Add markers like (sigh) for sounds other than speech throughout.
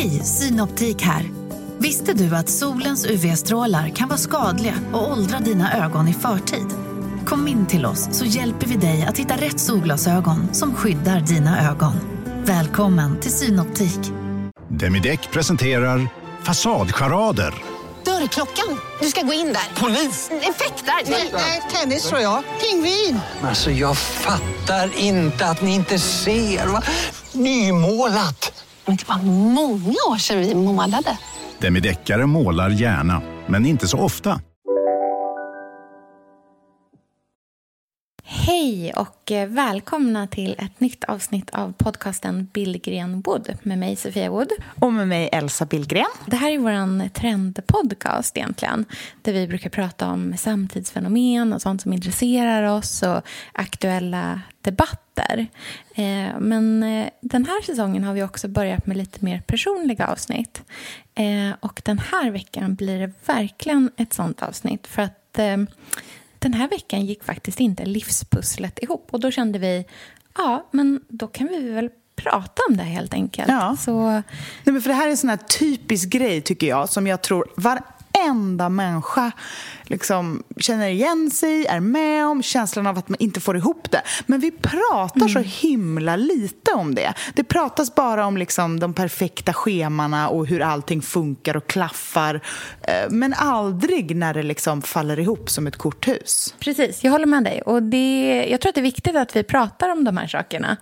Hej, Synoptik här. Visste du att solens UV-strålar kan vara skadliga och åldra dina ögon i förtid? Kom in till oss så hjälper vi dig att hitta rätt solglasögon som skyddar dina ögon. Välkommen till Synoptik. Demideck presenterar Fasadcharader. Dörrklockan. Du ska gå in där. Polis? Effektar? Nej, tennis tror jag. Pingvin. Alltså jag fattar inte att ni inte ser. Va? Nymålat! Men det var många år sedan vi målade. Demideckare målar gärna, men inte så ofta. Hej och eh, välkomna till ett nytt avsnitt av podcasten Billgren Wood med mig Sofia Wood. Och med mig Elsa Billgren. Det här är vår trendpodcast egentligen där vi brukar prata om samtidsfenomen och sånt som intresserar oss och aktuella debatter. Eh, men eh, den här säsongen har vi också börjat med lite mer personliga avsnitt. Och den här veckan blir det verkligen ett sånt avsnitt för att den här veckan gick faktiskt inte livspusslet ihop. Och då kände vi, ja, men då kan vi väl prata om det helt enkelt. Ja. Så... Nej, men för det här är en sån här typisk grej, tycker jag, som jag tror varenda människa liksom känner igen sig, är med om, känslan av att man inte får ihop det. Men vi pratar mm. så himla lite om det. Det pratas bara om liksom de perfekta schemana och hur allting funkar och klaffar. Eh, men aldrig när det liksom faller ihop som ett korthus. Precis, jag håller med dig. Och det, jag tror att det är viktigt att vi pratar om de här sakerna.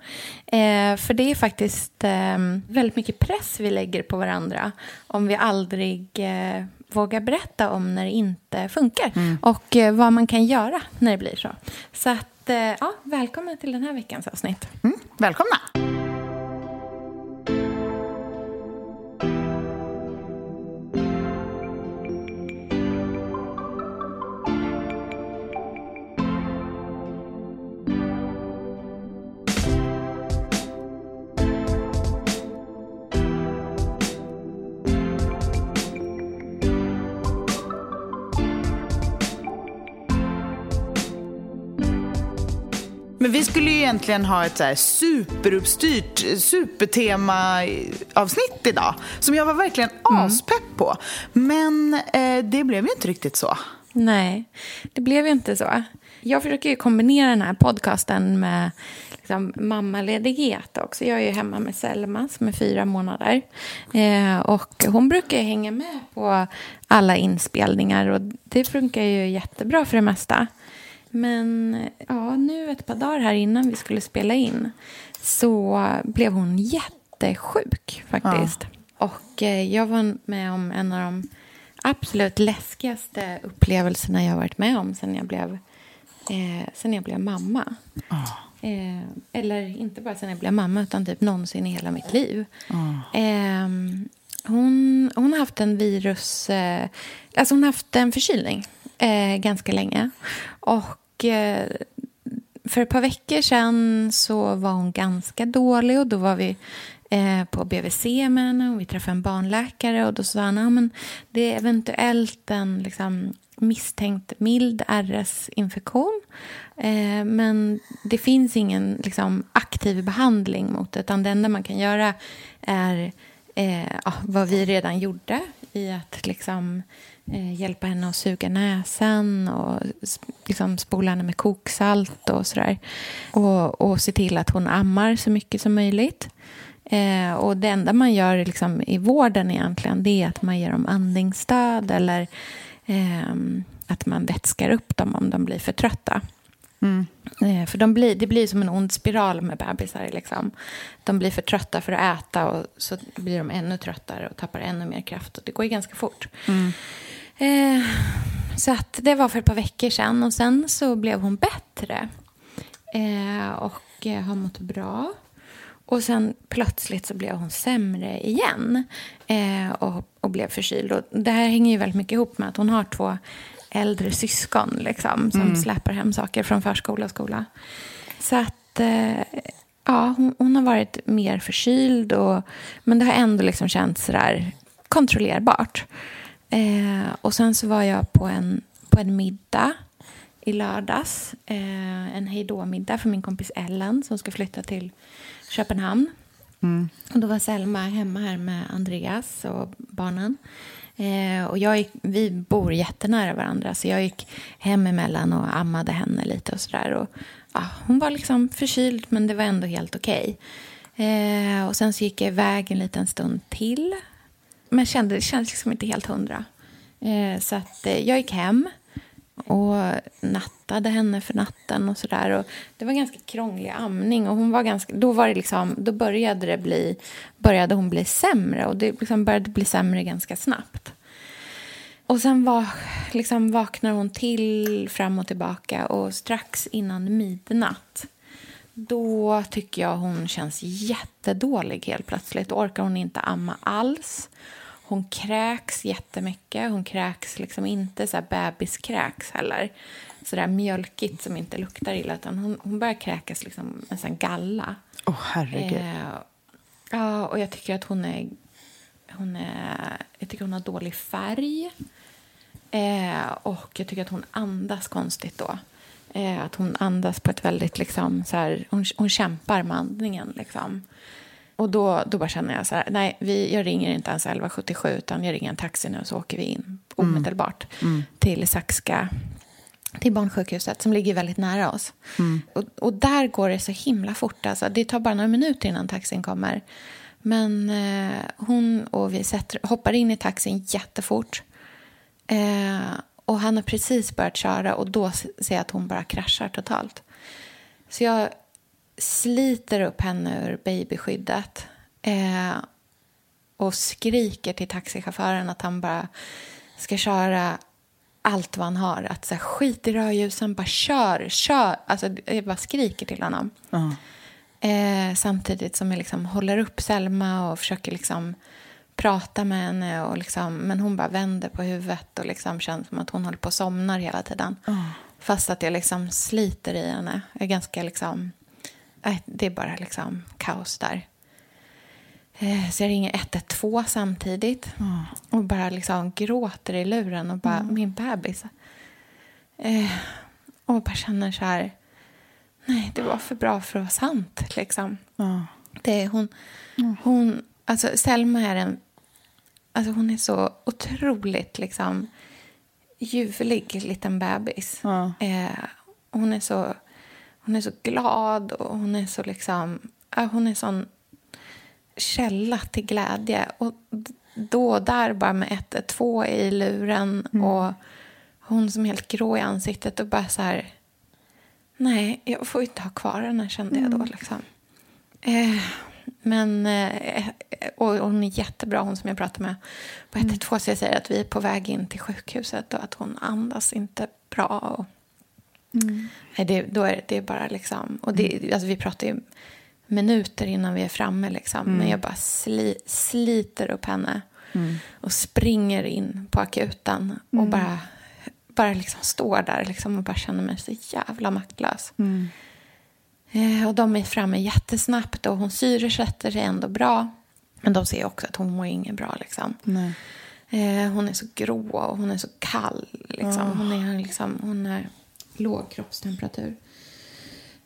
Eh, för det är faktiskt eh, väldigt mycket press vi lägger på varandra om vi aldrig eh, vågar berätta om när det inte funkar mm. och eh, vad man kan göra när det blir så. Så att, eh, ja, välkomna till den här veckans avsnitt. Mm, välkomna! Men vi skulle ju egentligen ha ett så här superuppstyrt supertema-avsnitt idag som jag var verkligen mm. aspepp på. Men eh, det blev ju inte riktigt så. Nej, det blev ju inte så. Jag försöker ju kombinera den här podcasten med liksom, mammaledighet också. Jag är ju hemma med Selma som är fyra månader. Eh, och hon brukar hänga med på alla inspelningar och det funkar ju jättebra för det mesta. Men ja, nu ett par dagar här innan vi skulle spela in så blev hon jättesjuk faktiskt. Ja. Och eh, jag var med om en av de absolut läskigaste upplevelserna jag varit med om sen jag blev, eh, sen jag blev mamma. Oh. Eh, eller inte bara sen jag blev mamma, utan typ någonsin i hela mitt liv. Oh. Eh, hon, hon har haft en virus... Eh, alltså hon har haft en förkylning eh, ganska länge. Och eh, för ett par veckor sedan så var hon ganska dålig och då var vi eh, på BVC med henne och vi träffade en barnläkare och då sa han att det är eventuellt en liksom, misstänkt mild RS-infektion. Eh, men det finns ingen liksom, aktiv behandling mot det utan det enda man kan göra är eh, ja, vad vi redan gjorde i att liksom, eh, hjälpa henne att suga näsan och liksom spola henne med koksalt och sådär. Och, och se till att hon ammar så mycket som möjligt. Eh, och det enda man gör liksom, i vården egentligen det är att man ger dem andningsstöd eller eh, att man vätskar upp dem om de blir för trötta. Mm. Eh, för de blir, det blir som en ond spiral med bebisar. Liksom. De blir för trötta för att äta och så blir de ännu tröttare och tappar ännu mer kraft. Och det går ju ganska fort. Mm. Eh, så att det var för ett par veckor sedan och sen så blev hon bättre. Eh, och har mått bra. Och sen plötsligt så blev hon sämre igen eh, och, och blev förkyld. Och det här hänger ju väldigt mycket ihop med att hon har två äldre syskon liksom, som mm. släpar hem saker från förskola och skola. Så att eh, ja, hon, hon, har varit mer förkyld, och, men det har ändå liksom känts sådär kontrollerbart. Eh, och sen så var jag på en, på en middag i lördags. Eh, en hejdå-middag för min kompis Ellen som ska flytta till Köpenhamn. Och då var Selma hemma här med Andreas och barnen. Eh, och jag gick, vi bor jättenära varandra så jag gick hem emellan och ammade henne lite och sådär. Och, ja, hon var liksom förkyld men det var ändå helt okej. Eh, och sen så gick jag iväg en liten stund till. Men kände, det kändes liksom inte helt hundra. Eh, så att eh, jag gick hem och nattade henne för natten och sådär. Det var ganska krånglig amning och hon var ganska, då, var det liksom, då började, det bli, började hon bli sämre och det liksom började bli sämre ganska snabbt. Och sen var, liksom vaknar hon till fram och tillbaka och strax innan midnatt då tycker jag hon känns jättedålig helt plötsligt. Då orkar hon inte amma alls. Hon kräks jättemycket. Hon kräks liksom inte så här bebiskräks heller. Så där mjölkigt som inte luktar illa. Utan hon, hon börjar kräkas liksom en sån galla. Åh, oh, herregud. Eh, ja, och jag tycker att hon är... Hon är jag tycker hon har dålig färg. Eh, och jag tycker att hon andas konstigt då. Eh, att hon andas på ett väldigt... Liksom, så här, hon, hon kämpar med andningen. Liksom. Och då, då bara känner jag så här, nej, vi, jag ringer inte ens 1177 utan jag ringer en taxi nu så åker vi in omedelbart mm. Mm. till Saxka, till barnsjukhuset som ligger väldigt nära oss. Mm. Och, och, där går det så himla fort, alltså. det tar bara några minuter innan taxin kommer. Men eh, hon och vi sätter, hoppar in i taxin jättefort. Eh, och han har precis börjat köra och då ser jag att hon bara kraschar totalt. Så jag sliter upp henne ur babyskyddet eh, och skriker till taxichauffören att han bara ska köra allt vad han har. Att så här, skit i rödljusen, bara kör, kör. Alltså, jag bara skriker till honom. Uh -huh. eh, samtidigt som jag liksom håller upp Selma och försöker liksom prata med henne. Och liksom, men hon bara vänder på huvudet och liksom känns som att hon håller på att somna hela tiden. Uh -huh. Fast att jag liksom sliter i henne. Jag är ganska liksom det är bara liksom kaos där. Eh, så jag ringer 112 samtidigt mm. och bara liksom gråter i luren och bara, mm. min bebis. Eh, och bara känner så här, nej, det var för bra för att vara sant. Liksom. Mm. Det hon, hon, alltså Selma är en, alltså hon är så otroligt liksom ljuvlig liten bebis. Eh, hon är så hon är så glad och hon är så liksom... Hon är sån källa till glädje. Och då och där bara med ett, ett två i luren mm. och hon som är helt grå i ansiktet och bara så här... Nej, jag får inte ha kvar henne, kände jag då. Mm. Liksom. Eh, men, eh, och hon är jättebra, hon som jag pratade med på 112. Mm. Så jag säger att vi är på väg in till sjukhuset och att hon andas inte bra. Och, Mm. Nej, det, då är det bara liksom... Och det, mm. alltså vi pratar ju minuter innan vi är framme. Liksom. Mm. Men jag bara sli, sliter upp henne mm. och springer in på akuten och mm. bara, bara liksom står där liksom, och bara känner mig så jävla maktlös. Mm. Eh, och de är framme jättesnabbt och hon syresätter sig ändå bra. Men de ser också att hon mår inget bra. Liksom. Eh, hon är så grå och hon är så kall. Liksom. Oh. Hon, är, liksom, hon är låg kroppstemperatur.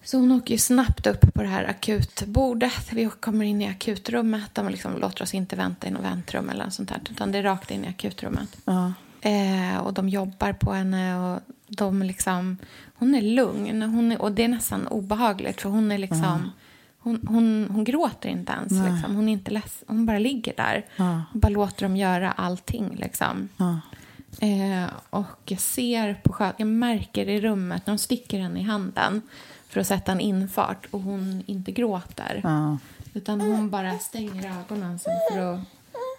Så hon åker snabbt upp på det här akutbordet. Vi kommer in i akutrummet. De liksom låter oss inte vänta i något väntrum eller något sånt där, utan det är rakt in i akutrummet. -huh. eh, och de jobbar på henne och de liksom... Hon är lugn hon är, och det är nästan obehagligt för hon är liksom... -huh. Hon, hon, hon gråter inte ens. Liksom. Hon, är inte leds, hon bara ligger där. Uh -huh. Bara låter dem göra allting. Liksom. Eh, och jag ser på sjö, jag märker i rummet när de sticker henne i handen för att sätta en infart och hon inte gråter. Ja. Utan hon bara stänger ögonen för att,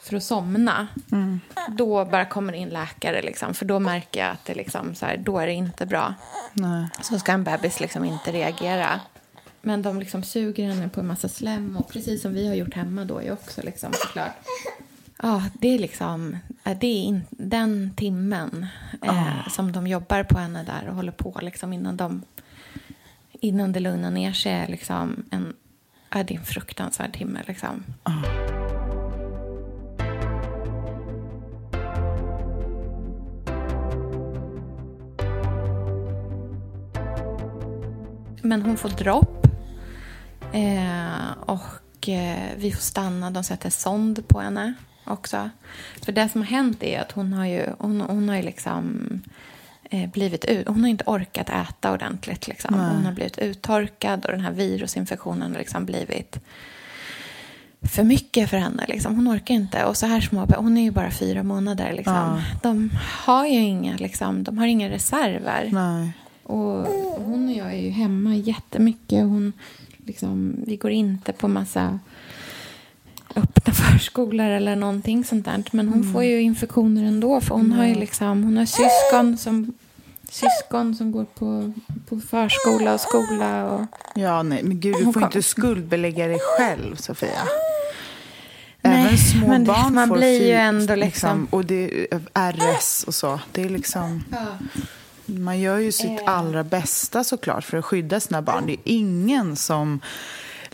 för att somna. Mm. Då bara kommer in läkare, liksom, för då märker jag att det liksom, så här, då är det inte bra. Nej. Så ska en bebis liksom inte reagera. Men de liksom suger henne på en massa slem, och precis som vi har gjort hemma då är också liksom, såklart. Ja, det är liksom det är in, den timmen eh, som de jobbar på henne där och håller på liksom innan, de, innan det lugnar ner sig. Är liksom en, ja, det är en fruktansvärd timme. Liksom. Oh. Men hon får dropp. Eh, och Och eh, vi får stanna. De sätter sond på henne också. För det som har hänt är att hon har ju, hon, hon har ju liksom eh, blivit ut, hon har inte orkat äta ordentligt. Liksom. Hon har blivit uttorkad och den här virusinfektionen har liksom blivit för mycket för henne. Liksom. Hon orkar inte. Och så här små, hon är ju bara fyra månader. Liksom. Ja. De har ju inga, liksom, de har inga reserver. Nej. Och hon och jag är ju hemma jättemycket. Hon, liksom, vi går inte på massa öppna (laughs) förskolor eller någonting sånt där. Men hon får ju infektioner ändå. För hon har ju liksom, hon har syskon som, syskon som går på, på förskola och skola. Och, Ja, nej, men gud, du får kom- inte skuldbelägga dig själv, Sofia. Nej, Även små men barn man får blir ju ändå liksom- Och det är RS och så. Det är liksom... Man gör ju sitt Eh. allra bästa såklart för att skydda sina barn. Det är ingen som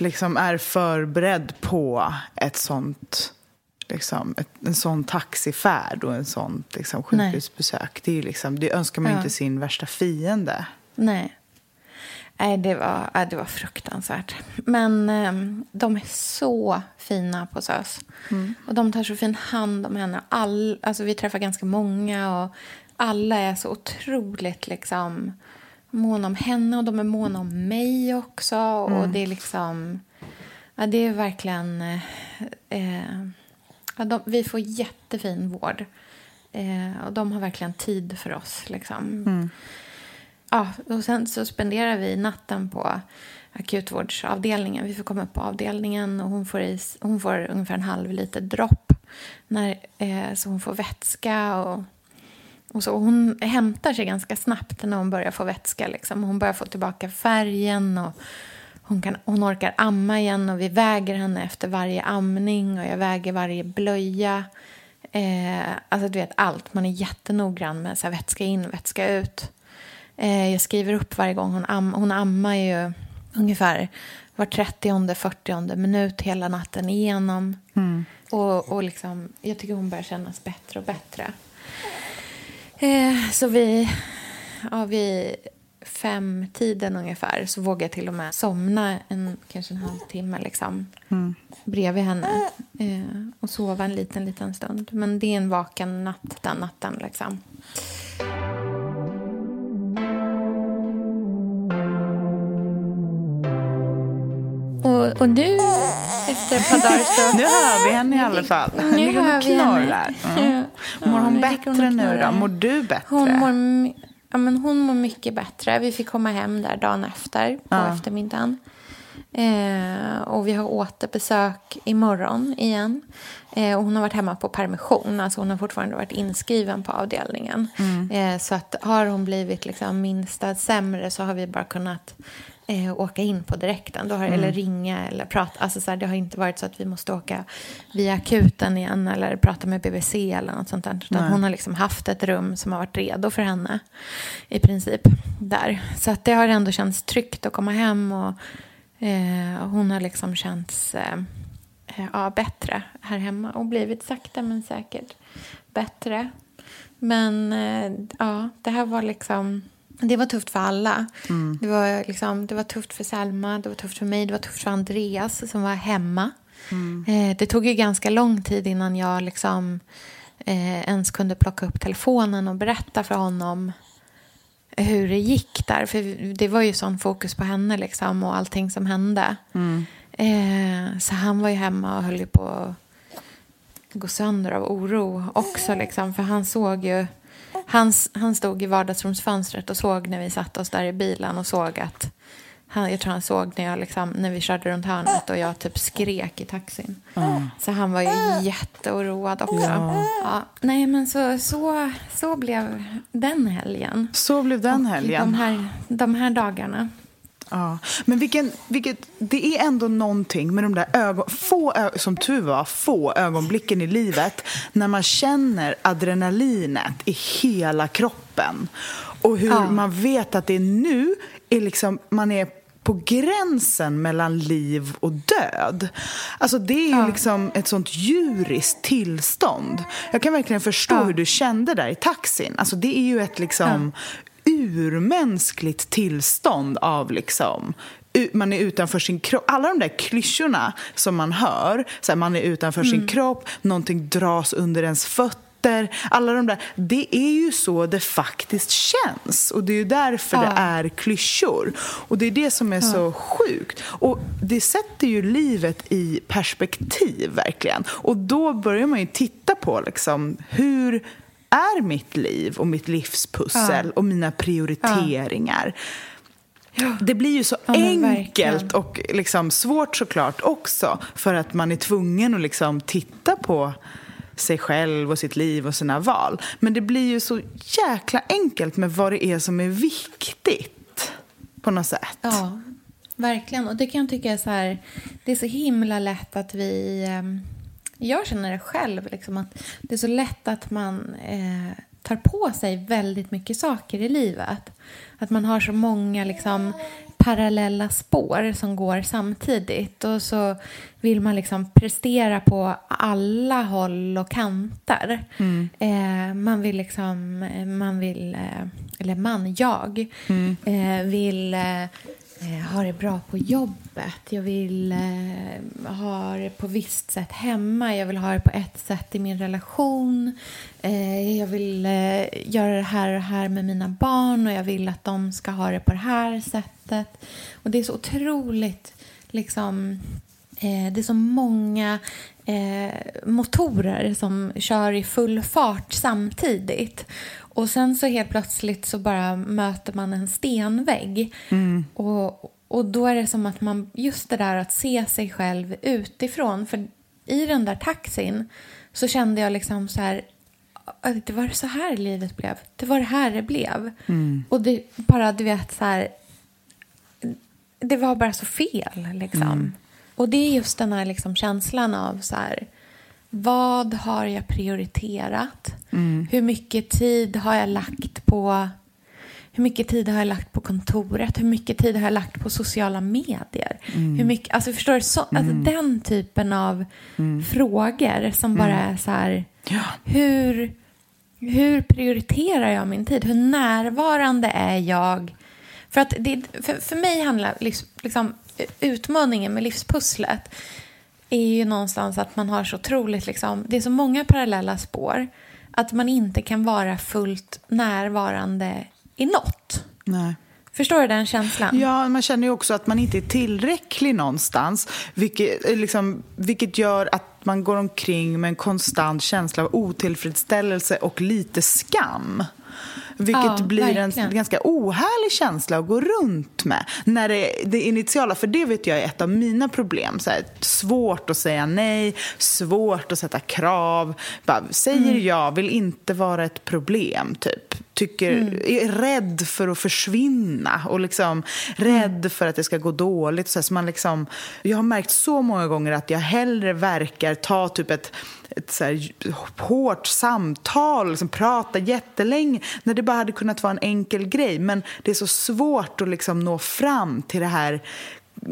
liksom är förberedd på ett sånt, liksom, ett, en sån taxifärd och en sån liksom, sjukhusbesök. Det, är liksom, det önskar man ju Ja. inte sin värsta fiende. Nej. Nej, det var, det var fruktansvärt. Men ehm, de är så fina på SÖS. Och de tar så fin hand om henne. All, alltså, vi träffar ganska många och alla är så otroligt liksom, måna om henne och de är måna om mig också. Och det är liksom... Ja, det är verkligen... Eh, eh, ja, de, vi får jättefin vård. Eh, och de har verkligen tid för oss. Liksom. Ja, och sen så spenderar vi natten på akutvårdsavdelningen. Vi får komma upp på avdelningen och hon får, i, hon får ungefär en halv liter dropp. När, eh, så hon får vätska och, och så. Hon hämtar sig ganska snabbt när hon börjar få vätska. Liksom. Hon börjar få tillbaka färgen och hon, kan, hon orkar amma igen och vi väger henne efter varje amning och jag väger varje blöja. Eh, alltså du vet allt. Man är jättenoggrann med så här, vätska in, vätska ut. Eh, jag skriver upp varje gång hon, am hon ammar ju ungefär var 30 40 minut hela natten igenom. Och, och liksom, jag tycker hon börjar kännas bättre och bättre. Eh, så vi, ja, vid femtiden ungefär så vågar jag till och med somna en, kanske en halvtimme liksom, bredvid henne eh, och sova en liten, liten stund. Men det är en vaken natt den natten. Liksom. Och, och nu, efter ett par dagar så... Nu hör vi henne i alla fall. Nu ligger hon knorrar. Mm. Mår hon bättre hon nu då? Mår du bättre? Hon mår, ja, men hon mår mycket bättre. Vi fick komma hem där dagen efter på Ja. eftermiddagen. Eh, och vi har återbesök imorgon igen. Eh, och hon har varit hemma på permission. Alltså hon har fortfarande varit inskriven på avdelningen. Eh, så att har hon blivit liksom minsta sämre så har vi bara kunnat eh, åka in på direkten. Då har, Eller ringa eller prata. Alltså så här, det har inte varit så att vi måste åka via akuten igen eller prata med BVC eller något sånt där. Utan hon har liksom haft ett rum som har varit redo för henne i princip där. Så att det har ändå känts tryggt att komma hem och eh, hon har liksom känts eh, eh, ja, bättre här hemma och blivit sakta men säkert bättre. Men eh, ja, det här var liksom... Det var tufft för alla. Det, var liksom, det var tufft för Selma, det var tufft för mig, det var tufft för Andreas som var hemma. Eh, det tog ju ganska lång tid innan jag liksom, eh, ens kunde plocka upp telefonen och berätta för honom hur det gick där. För det var ju sån fokus på henne liksom, och allting som hände. Eh, så han var ju hemma och höll ju på att gå sönder av oro också. Liksom, för han såg ju... Han, han stod i vardagsrumsfönstret och såg när vi satt oss där i bilen och såg att... Han, jag tror han såg när, jag liksom, när vi körde runt hörnet och jag typ skrek i taxin. Så han var ju jätteoroad också. Ja. nej, men så, så, så blev den helgen. Så blev den helgen. De här, de här dagarna. Ja. Men vilken, vilket, det är ändå någonting med de där ögon, få, som tur var, få ögonblicken i livet när man känner adrenalinet i hela kroppen. Och hur Ja. man vet att det är nu, är liksom, man är på gränsen mellan liv och död. Alltså det är ju liksom ett sånt djuriskt tillstånd. Jag kan verkligen förstå Ja. hur du kände där i taxin. Alltså det är ju ett liksom urmänskligt tillstånd av liksom man är utanför sin kropp. Alla de där klyschorna som man hör, så här, man är utanför sin kropp, någonting dras under ens fötter, alla de där, det är ju så det faktiskt känns. Och det är ju därför det är klyschor. Och det är det som är så sjukt. Och det sätter ju livet i perspektiv, verkligen. Och då börjar man ju titta på liksom, hur är mitt liv och mitt livspussel och mina prioriteringar. Det blir ju så Ja, enkelt och liksom svårt såklart också för att man är tvungen att liksom titta på sig själv och sitt liv och sina val. Men det blir ju så jäkla enkelt med vad det är som är viktigt på något sätt. Ja, verkligen. Och det kan jag tycka är så här, det är så himla lätt att vi, ehm, jag känner det själv, liksom att det är så lätt att man eh, tar på sig väldigt mycket saker i livet. Att man har så många liksom parallella spår som går samtidigt och så vill man liksom prestera på alla håll och kanter. Eh, man vill liksom, eh, man vill, eh, eller man, jag, eh, vill eh, Eh, ha det bra på jobbet. Jag vill eh, ha det på visst sätt hemma. Jag vill ha det på ett sätt i min relation. Eh, jag vill eh, göra det här och det här med mina barn och jag vill att de ska ha det på det här sättet. Och det är så otroligt liksom Eh, det är så många eh, motorer som kör i full fart samtidigt. Och sen så helt plötsligt så bara möter man en stenvägg. Och, och då är det som att man, just det där att se sig själv utifrån. För i den där taxin så kände jag liksom så här, "Ah, det var så här livet blev. Det var det här det blev. Och det bara, du vet så här, det var bara så fel. Liksom. Och det är just den här liksom känslan av så här, vad har jag prioriterat? Hur mycket tid har jag lagt på hur mycket tid har jag lagt på kontoret? Hur mycket tid har jag lagt på sociala medier? Hur mycket, alltså förstår du? Så, alltså den typen av frågor som bara är så här, hur, hur prioriterar jag min tid? Hur närvarande är jag? För, att det, för, för mig handlar livs, liksom, utmaningen med livspusslet är ju någonstans att man har så otroligt, liksom, det är så många parallella spår att man inte kan vara fullt närvarande i något. Nej. Förstår du den känslan? Ja, man känner ju också att man inte är tillräcklig någonstans. Vilket, eh, liksom, vilket gör att man går omkring med en konstant känsla av otillfredsställelse och lite skam. Vilket Ja, blir en verkligen. ganska ohärlig känsla att gå runt med. När det, det initiala, för det vet jag är ett av mina problem. Så här, svårt att säga nej, svårt att sätta krav. Bara, säger Mm. jag, vill inte vara ett problem, typ. Tycker, Mm. Är rädd för att försvinna och liksom rädd för att det ska gå dåligt. Så, här, så man liksom, jag har märkt så många gånger att jag hellre verkar ta typ ett ett så här hårt samtal, liksom prata jättelänge när det bara hade kunnat vara en enkel grej. Men det är så svårt att liksom nå fram till det här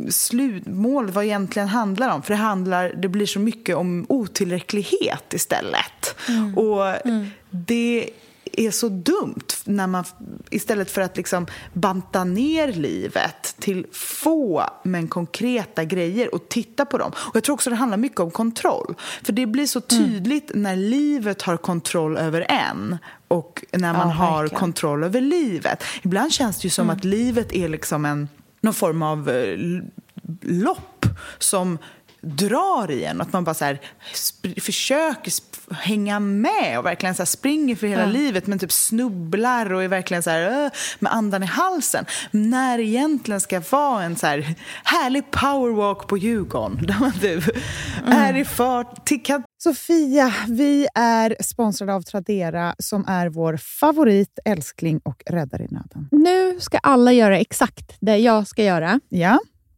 slutmålet, vad egentligen handlar om. För det, handlar, det blir så mycket om otillräcklighet istället. Och det är så dumt när man istället för att liksom banta ner livet till få men konkreta grejer och titta på dem. Och jag tror också det handlar mycket om kontroll. För det blir så tydligt när livet har kontroll över en och när man Ja, har verkligen. kontroll över livet. Ibland känns det ju som att livet är liksom en, någon form av eh, lopp som drar i en. Att man bara så här, sp- försöker sp- hänga med och verkligen så här springer för hela livet men typ snubblar och är verkligen så här, med andan i halsen. När det egentligen ska vara en så här härlig powerwalk på Djurgården. (laughs) Där man typ är i fart. till- Sofia, vi är sponsrade av Tradera som är vår favorit, älskling och räddare i nöden. Nu ska alla göra exakt det jag ska göra. Ja,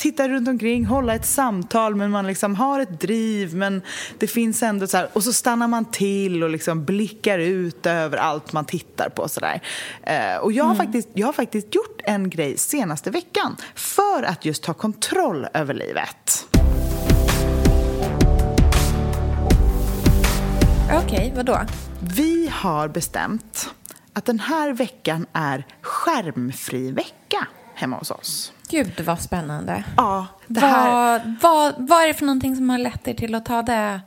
Titta runt omkring, hålla ett samtal men man liksom har ett driv men det finns ändå så här, och så stannar man till och liksom blickar ut över allt man tittar på sådär. Eh, och jag har, faktiskt, jag har faktiskt gjort en grej senaste veckan för att just ta kontroll över livet. Okej, vadå? Vi har bestämt att den här veckan är skärmfri vecka hemma hos oss. Gud vad spännande. Ja, det här... Vad, vad, vad är det för någonting som har lett er till att ta det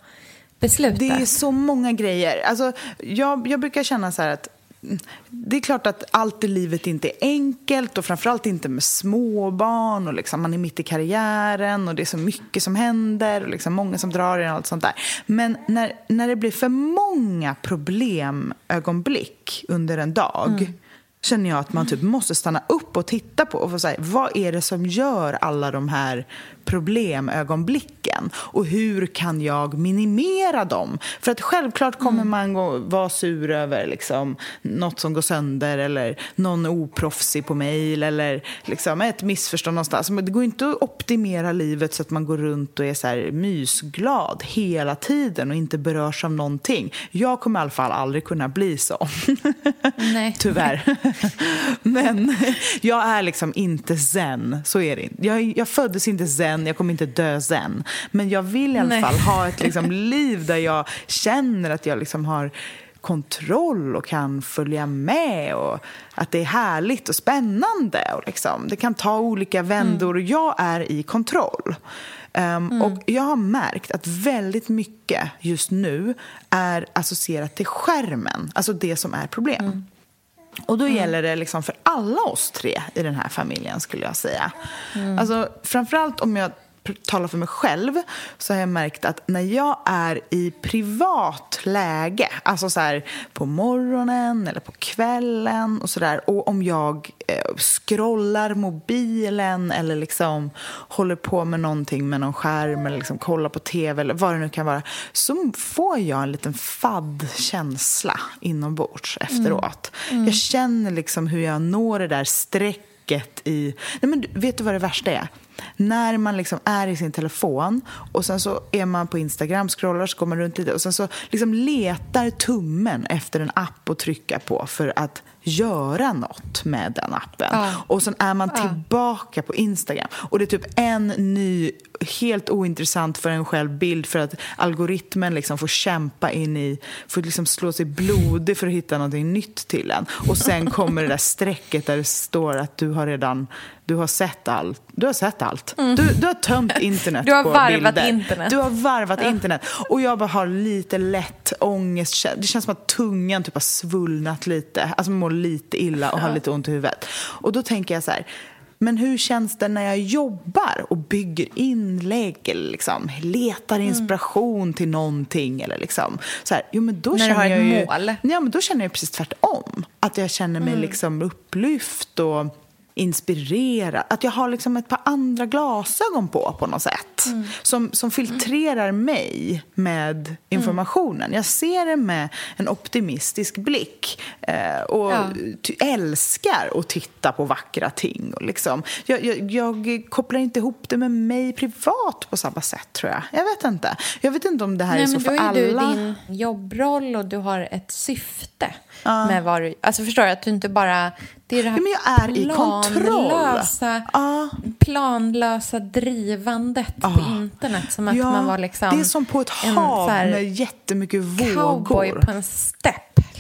beslutet? Det är så många grejer. Alltså, jag, jag brukar känna så här att mm, det är klart att allt i livet inte är enkelt och framförallt inte med småbarn och liksom man är mitt i karriären och det är så mycket som händer och liksom många som drar i en och allt sånt där. Men när, när det blir för många problemögonblick under en dag känner jag att man typ måste stanna upp och titta på och få säga vad är det som gör alla de här problemögonblicken och hur kan jag minimera dem? För att självklart kommer man gå, vara sur över liksom, något som går sönder eller någon oproffsig på mejl eller liksom, ett missförstånd någonstans. Men det går inte att optimera livet så att man går runt och är så här mysglad hela tiden och inte berörs av någonting. Jag kommer i alla fall aldrig kunna bli så. (laughs) Nej. Tyvärr. (laughs) Men jag är liksom inte zen. Så är det inte. Jag, jag föddes inte zen, jag kommer inte dö zen. Men jag vill i alla Nej. fall ha ett (laughs) liksom, liv där jag känner att jag liksom har kontroll och kan följa med och att det är härligt och spännande. Och liksom, det kan ta olika vändor och jag är i kontroll. Um, Och jag har märkt att väldigt mycket just nu är associerat till skärmen, alltså det som är problem. Och då gäller det liksom för alla oss tre i den här familjen skulle jag säga. Alltså, framförallt om jag talar för mig själv så har jag märkt att när jag är i privat läge, alltså så här på morgonen eller på kvällen och sådär och om jag eh, scrollar mobilen eller liksom håller på med någonting med någon skärm eller liksom kollar på tv eller vad det nu kan vara så får jag en liten fadd känsla inombords efteråt. Jag känner liksom hur jag når det där strecket i... Nej men vet du vad det värsta är? När man liksom är i sin telefon och sen så är man på Instagram, scrollar, så går man runt lite och sen så liksom letar tummen efter en app att trycka på för att göra något med den appen. Och sen är man tillbaka på Instagram och det är typ en ny, helt ointressant för en själv bild för att algoritmen liksom får kämpa in i, får liksom slå sig blodig för att hitta någonting nytt till en. Och sen kommer det där strecket där det står att du har redan du har sett allt. Du har sett allt. Du, du har tömt internet (laughs) Du har på varvat bilder. internet. Du har varvat internet. Och jag bara har lite lätt ångest. Det känns som att tungan typ har svullnat lite. Alltså man mår lite illa och har lite ont i huvudet. Och då tänker jag så här. Men hur känns det när jag jobbar och bygger inlägg eller liksom letar inspiration till någonting? Eller liksom, så här, jo, men då När du känner har ett ju, mål. Ja, men då känner jag precis tvärtom. Att jag känner mig liksom upplyft och inspirerad. Att jag har liksom ett par andra glasögon på på något sätt. Mm. Som, som filtrerar mig med informationen. Jag ser det med en optimistisk blick. Eh, och Ja. älskar att titta på vackra ting. Och liksom, jag, jag, jag kopplar inte ihop det med mig privat på samma sätt, tror jag. Jag vet inte. Jag vet inte om det här Nej, är så för då är ju alla. du din jobbroll och du har ett syfte med vad du... Alltså förstår du? Att du inte bara... Det är det här Ja, men jag är i kontroll. planlösa, Ja. planlösa drivandet på internet. Som att Ja, man var liksom... det är som på ett en hav så här med jättemycket Cowboy vågor. på en stepp.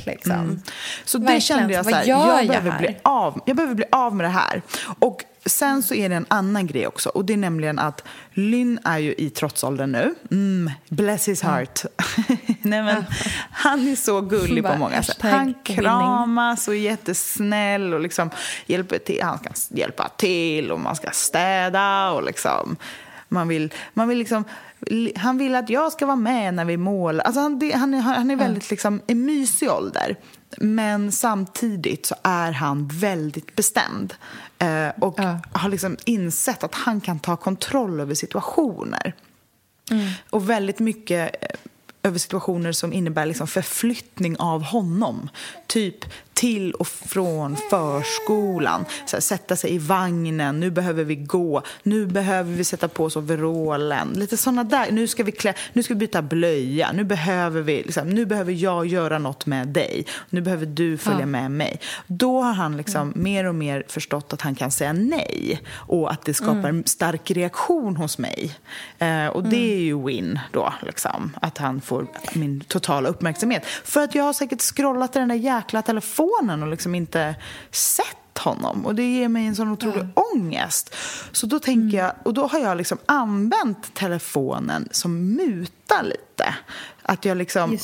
Liksom. Så det Verkligen. kände jag så här, jag jag behöver, här? bli av, jag behöver bli av med det här. Och sen så är det en annan grej också. Och det är nämligen att Lynn är ju i trotsåldern nu. Mm, bless his heart. (laughs) (laughs) Nej, men, Han är så gullig på många sätt. Han kramas och är jättesnäll och liksom hjälper till. Han ska hjälpa till och man ska städa och liksom man vill, man vill liksom, han vill att jag ska vara med när vi målar. Alltså han, det, han, är, han är väldigt liksom, en mysig ålder. Men samtidigt så är han väldigt bestämd. Eh, och Ja. har liksom insett att han kan ta kontroll över situationer. Och väldigt mycket eh, över situationer som innebär liksom förflyttning av honom. Typ till och från förskolan. Här, sätta sig i vagnen. Nu behöver vi gå. Nu behöver vi sätta på oss overallen. Lite såna där. Nu ska vi, klä, nu ska vi byta blöja. Nu behöver, vi, liksom, nu behöver jag göra något med dig. Nu behöver du följa med mig. Då har han liksom mer och mer förstått att han kan säga nej. Och att det skapar en stark reaktion hos mig. Eh, och det är ju win då. Liksom, att han får min totala uppmärksamhet. För att jag har säkert scrollat i den där jäkla telefonen och liksom inte sett honom. Och det ger mig en sån otrolig ångest. Så då tänker jag, och då har jag liksom använt telefonen som muta lite. Att jag liksom...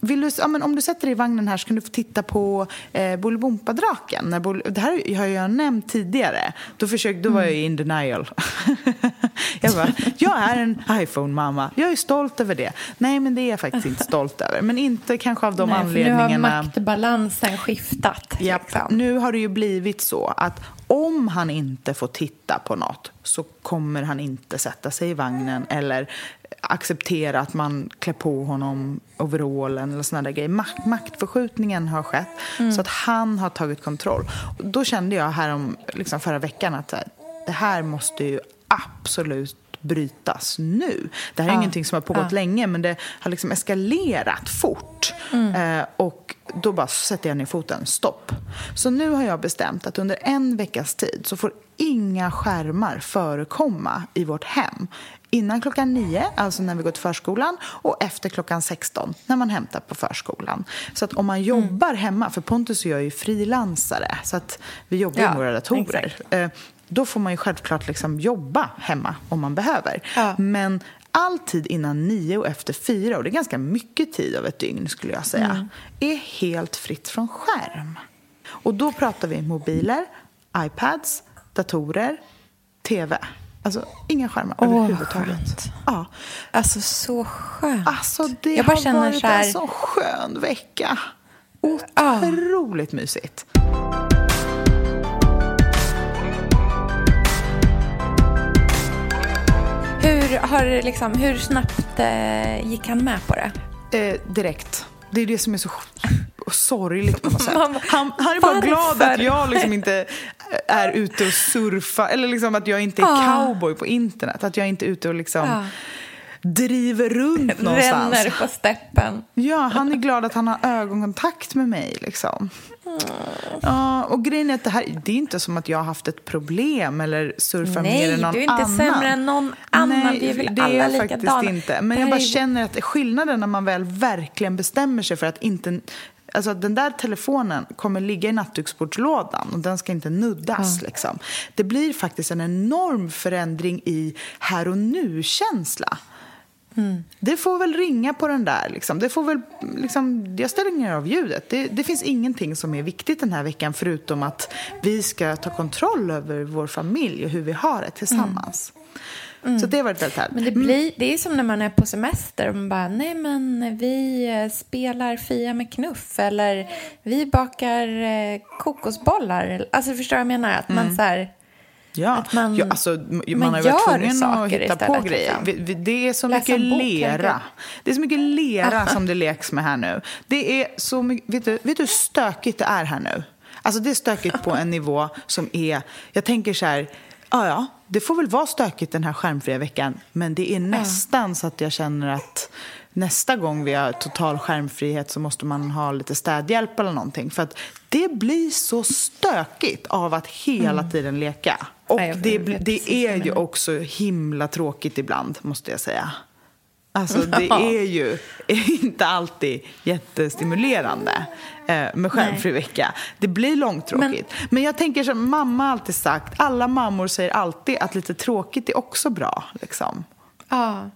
Vill du, ja, men om du sätter dig i vagnen här så kan du få titta på eh, Bolibompa-draken. Bol- Det här har jag nämnt tidigare. Då, försökte, då var jag Mm. in denial. (laughs) jag bara, jag är en iPhone-mamma. Jag är stolt över det. Nej, men det är jag faktiskt inte stolt över. Men inte kanske av de Nej, för nu har anledningarna. maktbalansen skiftat. Japp. liksom. Nu har det ju blivit så att om han inte får titta på något så kommer han inte sätta sig i vagnen eller acceptera att man klär på honom overallen eller såna där grejer. Makt, maktförskjutningen har skett så att han har tagit kontroll. Och då kände jag här om, liksom förra veckan att det här måste ju absolut brytas nu. Det här är ingenting som har pågått länge men det har liksom eskalerat fort. Eh, och då bara sätter jag ner foten, stopp. Så nu har jag bestämt att under en veckas tid så får inga skärmar förekomma i vårt hem. Innan klockan nio, alltså när vi går till förskolan, och efter klockan 16 när man hämtar på förskolan. Så att om man jobbar hemma, för Pontus och jag är ju frilansare, så att vi jobbar Ja, med våra datorer. exakt. Då får man ju självklart liksom jobba hemma om man behöver. Ja. Men all tid innan nio och efter fyra, och det är ganska mycket tid av ett dygn skulle jag säga, Mm. är helt fritt från skärm. Och då pratar vi mobiler, iPads, datorer, TV. Alltså inga skärmar Åh, överhuvudtaget. skönt. Ja. Alltså så skönt. Alltså det jag bara har varit så här, en så skön vecka. Ja. Otroligt mysigt. Hur, har, liksom, hur snabbt eh, gick han med på det? Eh, direkt. Det är det som är så sorgligt på något sätt. Han, han är bara varför? glad att jag liksom inte är ute och surfar. Eller liksom att jag inte är Ja. cowboy på internet. Att jag inte är ute och liksom Ja. driver runt någonstans. Ränner på steppen. Ja, han är glad att han har ögonkontakt med mig. Liksom. Ja, och grejen är att det här, det är inte som att jag har haft ett problem eller surfar Nej, mer än någon du är inte annan. sämre än någon annan. Nej, Vi är väl det är alla jag faktiskt likadana. inte. Men jag bara är- känner att skillnaden när man väl verkligen bestämmer sig för att inte... Alltså att den där telefonen kommer ligga i nattduksbordslådan och den ska inte nuddas. Liksom. Det blir faktiskt en enorm förändring i här och nu-känsla. Mm. Det får väl ringa på den där. Liksom. Det får väl, liksom, jag ställer ner av ljudet. Det, det finns ingenting som är viktigt den här veckan förutom att vi ska ta kontroll över vår familj och hur vi har det tillsammans. Så det varit väldigt härligt. Men det, blir, det är som när man är på semester och man bara, nej men vi eh, spelar Fia med knuff eller vi bakar eh, kokosbollar. Alltså förstår du vad jag menar? Att man så här, Ja, man- ja alltså, man, man har varit tvungen att hitta på istället, grejer. liksom. Det är så Läsa mycket bok, lera. Det är så mycket lera som det leks med här nu. Det är så mycket, vet, du, vet du hur stökigt det är här nu? Alltså det är stökigt på en nivå som är... Jag tänker så här, ja ja, det får väl vara stökigt den här skärmfria veckan. Men det är nästan så att jag känner att nästa gång vi har total skärmfrihet så måste man ha lite städhjälp eller någonting. För att det blir så stökigt av att hela tiden leka. Och det, det är ju också himla tråkigt ibland, måste jag säga. Alltså (laughs) det är ju (laughs) inte alltid jättestimulerande eh, med skärmfri vecka. Det blir långtråkigt. Men, jag tänker som mamma alltid sagt, alla mammor säger alltid att lite tråkigt är också bra. Liksom. Ja.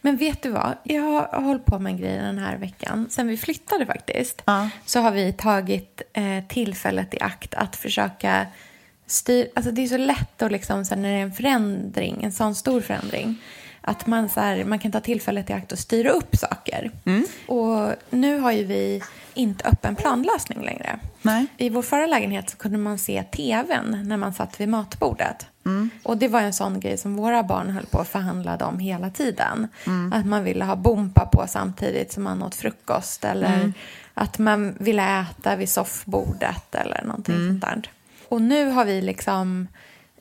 Men vet du vad? Jag har hållit på med en grej den här veckan. Sen vi flyttade faktiskt. Ja. Så har vi tagit eh, tillfället i akt att försöka styra. Alltså det är så lätt att liksom, så här, när det är en förändring, en sån stor förändring. Att man, så här, man kan ta tillfället i akt och styra upp saker. Och nu har ju vi inte öppen planlösning längre. Nej. I vår förra lägenhet så kunde man se tvn när man satt vid matbordet. Och det var en sån grej som våra barn höll på att förhandla om hela tiden. Att man ville ha bompa på samtidigt som man åt frukost. Eller att man ville äta vid soffbordet eller någonting sånt där. Och nu har vi liksom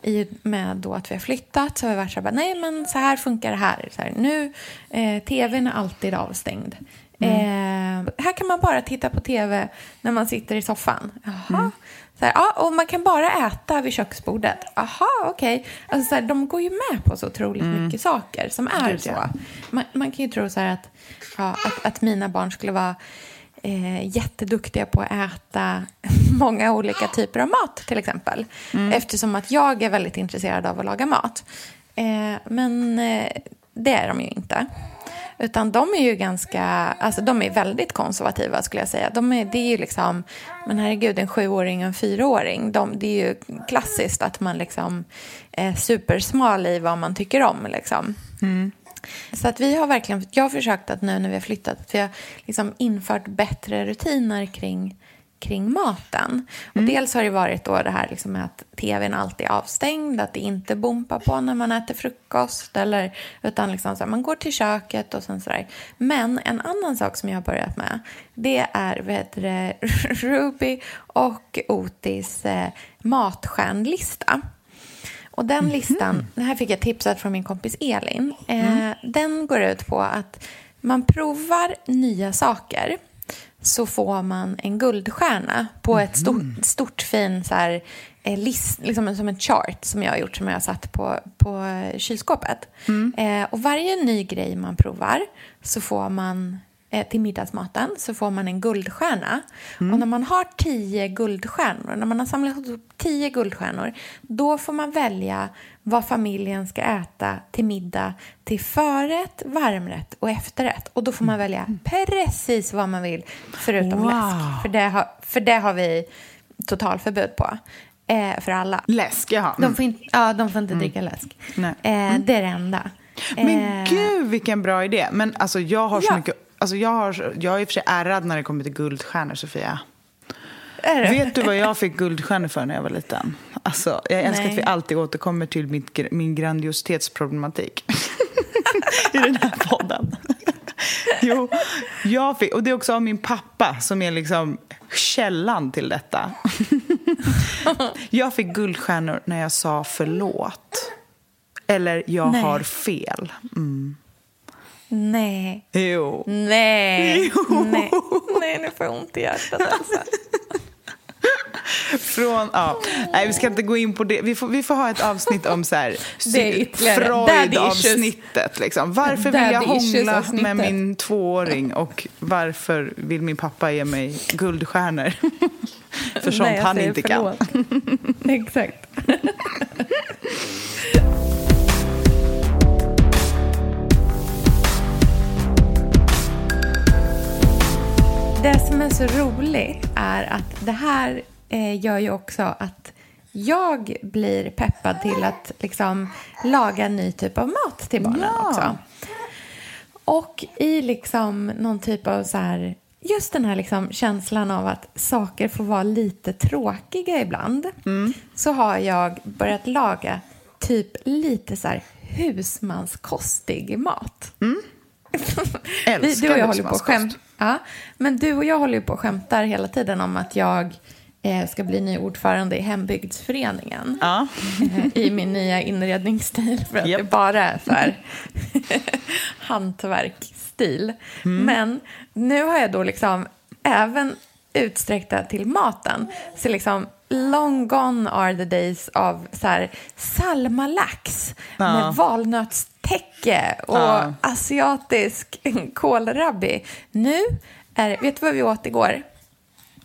i med då att vi har flyttat så har vi varit så här, nej men så här funkar det här. Så här nu, eh, tvn är alltid avstängd. Eh, här kan man bara titta på tv när man sitter i soffan. Jaha. Så här, ja, och man kan bara äta vid köksbordet. Jaha, okej. Alltså, så här, de går ju med på så otroligt mycket saker som är Gud, så. ja. Man, man kan ju tro så att, ja, att, att mina barn skulle vara eh, jätteduktiga på att äta (laughs) många olika typer av mat till exempel. Eftersom att jag är väldigt intresserad av att laga mat. Eh, men eh, det är de ju inte. Utan de är ju ganska, alltså de är väldigt konservativa skulle jag säga. De är, det är ju liksom, men herregud en sjuåring och en fyraåring. De, det är ju klassiskt att man liksom är supersmal i vad man tycker om liksom. Så att vi har verkligen, jag har försökt att nu när vi har flyttat, att vi har liksom infört bättre rutiner kring, kring maten. Och dels har det varit då det här liksom med att tvn alltid är avstängd, att det inte bompar på när man äter frukost, eller, utan liksom så här, man går till köket och sen sådär. Men en annan sak som jag har börjat med, det är vet du, (laughs) Ruby och Otis eh, matstjärnlista. Och den listan, det här fick jag tipsat från min kompis Elin. Eh, Den går ut på att man provar nya saker så får man en guldstjärna på ett stort, stort fin så här, eh, list, liksom som en chart som jag har gjort som jag har satt på, på kylskåpet. Eh, och varje ny grej man provar så får man eh, till middagsmaten så får man en guldstjärna. Och när man har tio guldstjärnor, när man har samlat ihop tio guldstjärnor, då får man välja vad familjen ska äta till middag till förrätt, varmrätt och efterrätt. Och då får man välja precis vad man vill förutom Wow. läsk. För det har, för det har vi totalförbud på. Eh, för alla. Läsk, jaha. Mm. De får inte, ja, de får inte dricka läsk. Nej. Eh, det är det enda. Men Eh, gud vilken bra idé. Men alltså jag har så Ja. mycket... Alltså jag, har, jag är i och för sig ärrad när det kommer till guldstjärnor, Sofia. Är det? Vet du vad jag fick guldstjärnor för när jag var liten? Alltså, jag älskar Nej. att vi alltid återkommer till mitt, min grandiositetsproblematik (laughs) i den här podden. (laughs) jo, jag fick, och det är också av min pappa som är liksom källan till detta. (laughs) jag fick guldstjärnor när jag sa förlåt. Eller jag Nej. har fel. Mm. Nej. Jo. Nej. Jo. Nej. Nej, nu får jag ont i hjärtat alltså. Från, ja. Nej, vi ska inte gå in på det. Vi får, vi får ha ett avsnitt om så här, (laughs) Freud-avsnittet. Liksom. Varför vill jag hångla med min tvååring och varför vill min pappa ge mig guldstjärnor? (laughs) För sånt Nej, han inte kan. förlåt. (laughs) Exakt. Det som är så roligt är att det här eh, gör ju också att jag blir peppad till att liksom laga en ny typ av mat till barnen Ja. också. Och i liksom någon typ av så här, just den här liksom känslan av att saker får vara lite tråkiga ibland, så har jag börjat laga typ lite så här husmanskostig mat. (laughs) Vi, du och jag håller på skämt, ja, men du och jag håller på och skämtar hela tiden om att jag ska bli ny ordförande i hembygdsföreningen Ja. eh, i min nya inredningsstil för att Japp. det bara är så här (laughs) hantverksstil. Mm. Men nu har jag då liksom även utsträckta till maten. Så liksom long gone are the days av så här salmalax Ja. med valnötstäcke och Ja. asiatisk kålrabbi. Nu är det, vet du vad vi åt igår?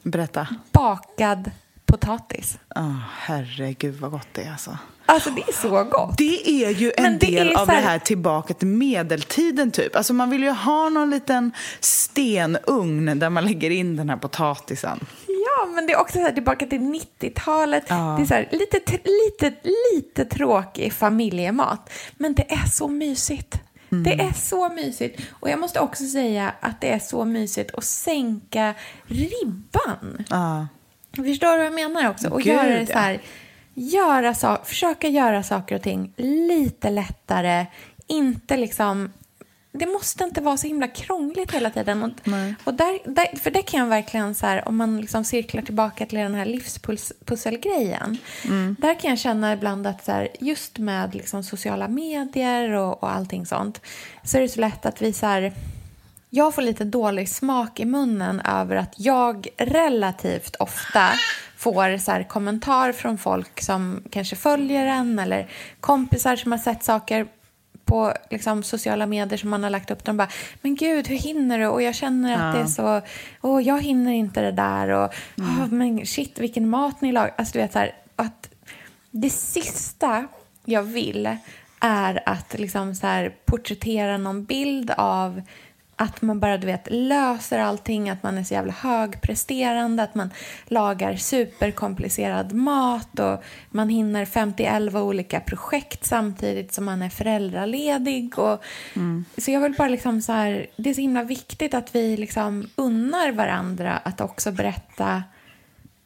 Berätta. Bakad potatis. Oh, herregud vad gott det är alltså. Alltså det är så gott. Det är ju en del av det här- tillbaka till medeltiden typ. Alltså man vill ju ha någon liten stenugn där man lägger in den här potatisen. Ja, men det är också så här, tillbaka till 90-talet. Ja. Det är så här, lite, lite, lite tråkig familjemat, men det är så mysigt. Mm. Det är så mysigt. Och jag måste också säga att det är så mysigt att sänka ribban. Ja. Förstår du vad jag menar också? Och Gud, göra det så här, göra så, försöka göra saker och ting lite lättare. Inte liksom... Det måste inte vara så himla krångligt hela tiden. Och, och där, där, för det kan jag verkligen, så här, om man liksom cirklar tillbaka till den här livspusselgrejen. Där kan jag känna ibland att så här, just med liksom sociala medier och, och allting sånt så är det så lätt att vi så här, jag får lite dålig smak i munnen över att jag relativt ofta får så här kommentar från folk som kanske följer en eller kompisar som har sett saker på liksom, sociala medier som man har lagt upp. De bara, men gud, hur hinner du? Och jag känner att det är så, åh, jag hinner inte det där. Och, åh, men shit, vilken mat ni lagar. Alltså, du vet, så här, att det sista jag vill är att liksom så här, porträttera någon bild av att man bara du vet, löser allting, att man är så jävla högpresterande, att man lagar superkomplicerad mat och man hinner 51 olika projekt samtidigt som man är föräldraledig. Och, Så jag vill bara liksom så här, det är så himla viktigt att vi liksom unnar varandra att också berätta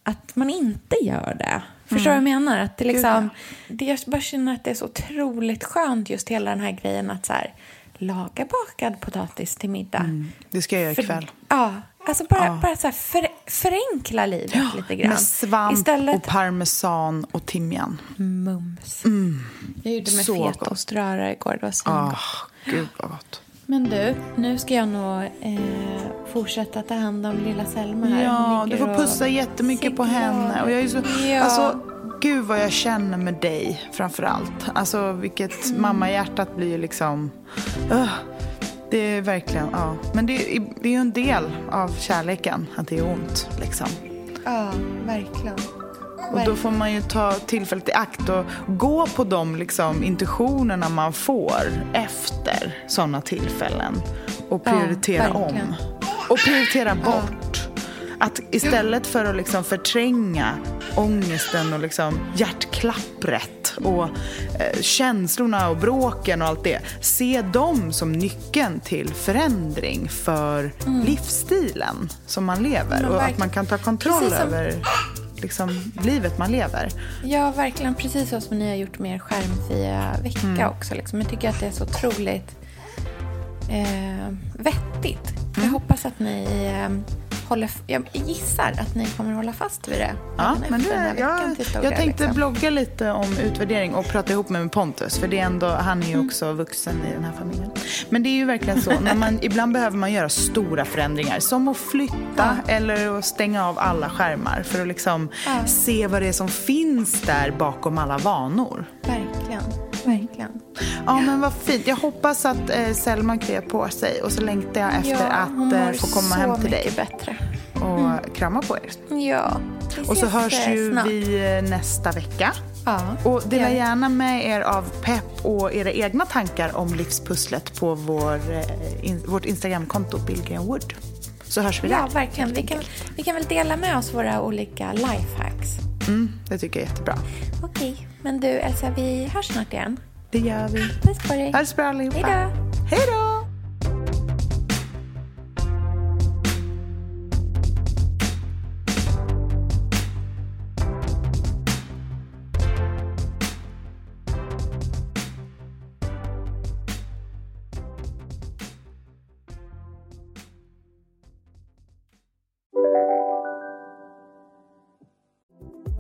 att man inte gör det. Förstår du vad jag menar? Att det liksom, det, jag bara känner att det är så otroligt skönt just hela den här grejen att så här, laga bakad potatis till middag. Det ska jag göra För- ikväll. Ja, alltså bara, bara så för, förenkla livet lite grann. Med svamp Istället och parmesan och timjan. mums. Jag gjorde med fetaoströra igår, det var så Ah, gud vad gott. Men du, nu ska jag nog eh, fortsätta ta hand om lilla Selma här. Ja, du får och pussa jättemycket på henne. Och jag är så, Ja. alltså, gud vad jag känner med dig framför allt. Alltså vilket Mm. mammahjärtat blir ju liksom... Uh, det är verkligen, ja. Men det, är- det är ju en del av kärleken att det är ont liksom. Ja, verkligen. Och då får man ju ta tillfället i akt och gå på de liksom, intuitionerna man får efter sådana tillfällen. Och Ja, prioritera om. verkligen. Och prioritera bort. Att istället för att liksom förtränga ångesten och liksom hjärtklappret och eh, känslorna och bråken och allt det. Se dem som nyckeln till förändring för livsstilen som man lever. Och att man kan ta kontroll som- över liksom, livet man lever. Ja, verkligen. Precis så som ni har gjort med er skärmfria vecka Mm. också. Liksom. Jag tycker att det är så otroligt eh, vettigt. Mm. Jag hoppas att ni eh, håller... Jag gissar att ni kommer hålla fast vid det. Ja, men det, den jag, jag tänkte liksom. blogga lite om utvärdering och prata ihop mig med Pontus. För det är ändå, han är ju Mm. också vuxen i den här familjen. Men det är ju verkligen så. när man, (laughs) ibland behöver man göra stora förändringar. Som att flytta eller att stänga av alla skärmar. För att liksom se vad det är som finns där bakom alla vanor. Verkligen. Verkligen. Ja men vad fint. Jag hoppas att eh, Selma kryar på sig. Och så längtar jag efter hon att eh, få komma hem till dig. bättre. Och krama på er. Ja. Och så hörs eh, ju snart. vi eh, nästa vecka. Ja, Och dela vi. gärna med er av pepp och era egna tankar om livspusslet på vår, in, vårt Instagramkonto Billgren Wood. Så hörs vi Ja, där. verkligen. helt Vi kan, vi kan väl dela med oss våra olika lifehacks. Mm, det tycker jag är jättebra. Okej, men du Elsa, vi hörs snart igen. Det gör vi. Puss på dig. Ha det så bra allihopa. Hej då. Hej då!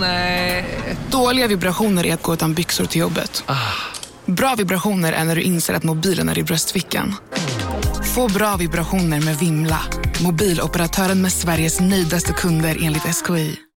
Nej. Dåliga vibrationer är att gå utan byxor till jobbet. Bra vibrationer är när du inser att mobilen är i bröstfickan. Få bra vibrationer med Vimla. Mobiloperatören med Sveriges nöjdaste kunder enligt SKI.